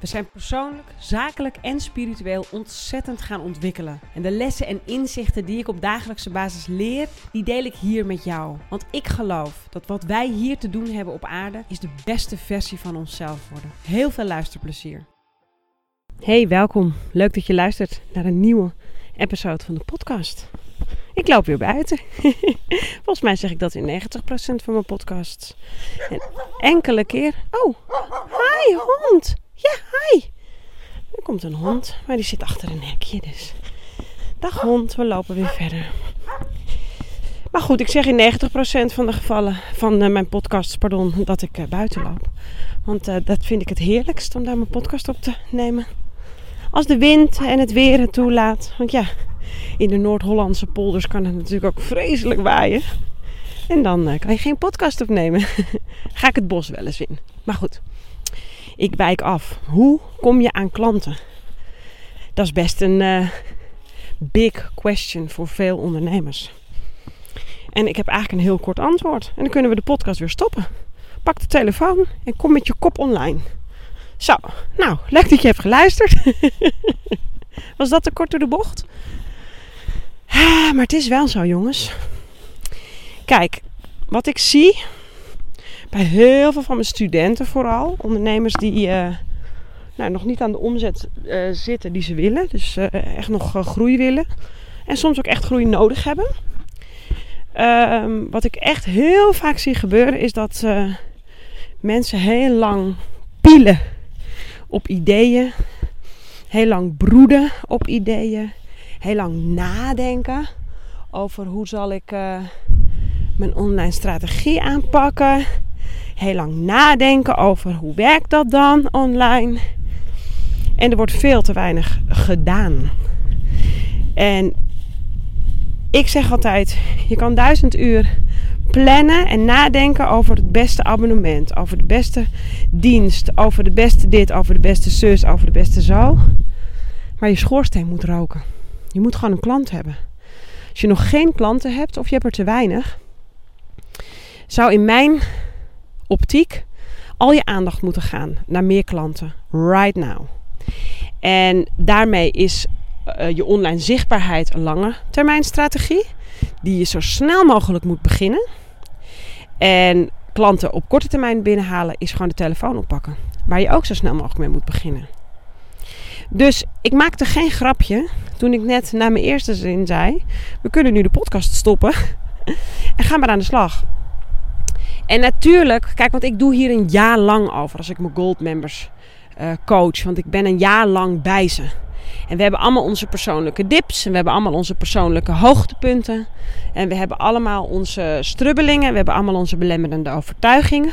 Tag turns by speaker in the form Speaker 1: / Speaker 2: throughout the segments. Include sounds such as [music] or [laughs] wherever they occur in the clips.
Speaker 1: We zijn persoonlijk, zakelijk en spiritueel ontzettend gaan ontwikkelen. En de lessen en inzichten die ik op dagelijkse basis leer, die deel ik hier met jou. Want ik geloof dat wat wij hier te doen hebben op aarde, is de beste versie van onszelf worden. Heel veel luisterplezier. Hey, welkom. Leuk dat je luistert naar een nieuwe episode van de podcast. Ik loop weer buiten. [laughs] Volgens mij zeg ik dat in 90% van mijn podcasts. En enkele keer. Oh, hi hond. Ja, hi. Er komt een hond, maar die zit achter een hekje. Dus. Dag hond, we lopen weer verder. Maar goed, ik zeg in 90% van de gevallen van uh, mijn podcasts, pardon, dat ik uh, buiten loop. Want uh, dat vind ik het heerlijkst om daar mijn podcast op te nemen. Als de wind en het weer het toelaat. Want ja, in de Noord-Hollandse polders kan het natuurlijk ook vreselijk waaien. En dan kan je geen podcast opnemen. [laughs] Ga ik het bos wel eens in. Maar goed, ik wijk af. Hoe kom je aan klanten? Dat is best een uh, big question voor veel ondernemers. En ik heb eigenlijk een heel kort antwoord. En dan kunnen we de podcast weer stoppen. Pak de telefoon en kom met je kop online. Zo, nou, leuk dat je hebt geluisterd. [laughs] Was dat te kort door de bocht? Ah, maar het is wel zo, jongens. Kijk, wat ik zie heel veel van mijn studenten vooral. Ondernemers die uh, nou, nog niet aan de omzet uh, zitten die ze willen. Dus uh, echt nog groei willen. En soms ook echt groei nodig hebben. Um, wat ik echt heel vaak zie gebeuren is dat mensen heel lang pielen op ideeën. Heel lang broeden op ideeën. Heel lang nadenken over hoe zal ik mijn online strategie aanpakken heel lang nadenken over hoe werkt dat dan online. En er wordt veel te weinig gedaan. En ik zeg altijd, je kan duizend uur plannen en nadenken over het beste abonnement, over de beste dienst, over de beste dit, over de beste zus, over de beste zo. Maar je schoorsteen moet roken. Je moet gewoon een klant hebben. Als je nog geen klanten hebt of je hebt er te weinig, zou in mijn optiek al je aandacht moeten gaan naar meer klanten. Right now. En daarmee is uh, je online zichtbaarheid een lange termijn strategie. Die je zo snel mogelijk moet beginnen. En klanten op korte termijn binnenhalen is gewoon de telefoon oppakken. Waar je ook zo snel mogelijk mee moet beginnen. Dus ik maakte geen grapje toen ik net na mijn eerste zin zei: We kunnen nu de podcast stoppen [laughs] en gaan maar aan de slag. En natuurlijk, kijk, want ik doe hier een jaar lang over als ik mijn gold members uh, coach. Want ik ben een jaar lang bij ze. En we hebben allemaal onze persoonlijke dips. En we hebben allemaal onze persoonlijke hoogtepunten. En we hebben allemaal onze strubbelingen. We hebben allemaal onze belemmerende overtuigingen.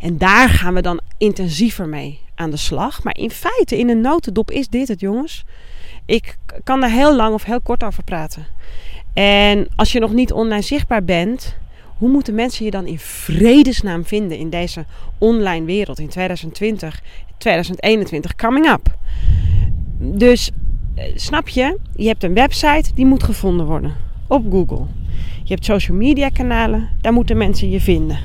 Speaker 1: En daar gaan we dan intensiever mee aan de slag. Maar in feite, in een notendop is dit het, jongens. Ik kan daar heel lang of heel kort over praten. En als je nog niet online zichtbaar bent, hoe moeten mensen je dan in vredesnaam vinden in deze online wereld in 2020, 2021 coming up? Dus eh, snap je, je hebt een website die moet gevonden worden op Google. Je hebt social media kanalen, daar moeten mensen je vinden.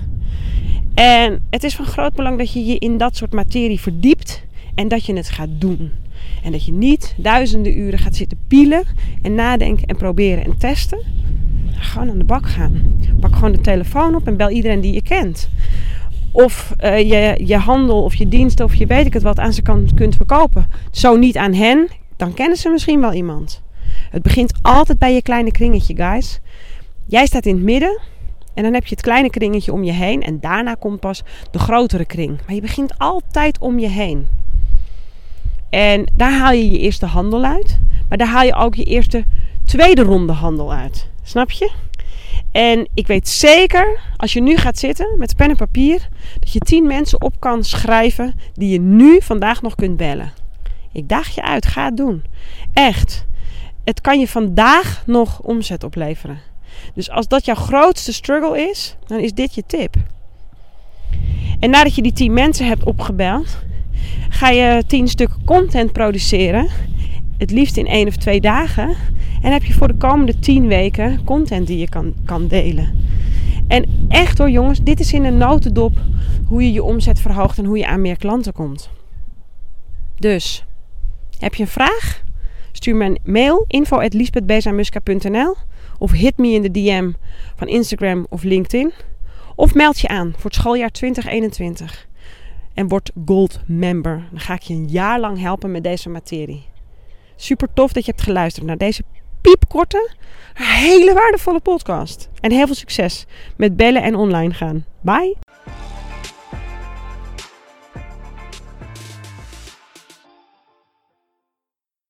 Speaker 1: En het is van groot belang dat je je in dat soort materie verdiept en dat je het gaat doen. En dat je niet duizenden uren gaat zitten pielen en nadenken en proberen en testen gewoon aan de bak gaan. Pak gewoon de telefoon op en bel iedereen die je kent. Of uh, je, je handel of je diensten of je weet ik het wat aan ze kan, kunt verkopen. Zo niet aan hen, dan kennen ze misschien wel iemand. Het begint altijd bij je kleine kringetje, guys. Jij staat in het midden en dan heb je het kleine kringetje om je heen. En daarna komt pas de grotere kring. Maar je begint altijd om je heen. En daar haal je je eerste handel uit. Maar daar haal je ook je eerste tweede ronde handel uit. Snap je? En ik weet zeker, als je nu gaat zitten met pen en papier, dat je tien mensen op kan schrijven die je nu vandaag nog kunt bellen. Ik daag je uit, ga het doen. Echt. Het kan je vandaag nog omzet opleveren. Dus als dat jouw grootste struggle is, dan is dit je tip. En nadat je die 10 mensen hebt opgebeld, ga je 10 stukken content produceren. Het liefst in één of twee dagen. En heb je voor de komende 10 weken content die je kan, kan delen. En echt hoor jongens, dit is in een notendop hoe je je omzet verhoogt en hoe je aan meer klanten komt. Dus, heb je een vraag? Stuur me een mail info of hit me in de DM van Instagram of LinkedIn. Of meld je aan voor het schooljaar 2021 en word Gold Member. Dan ga ik je een jaar lang helpen met deze materie. Super tof dat je hebt geluisterd naar deze piepkorte, hele waardevolle podcast. En heel veel succes met bellen en online gaan. Bye!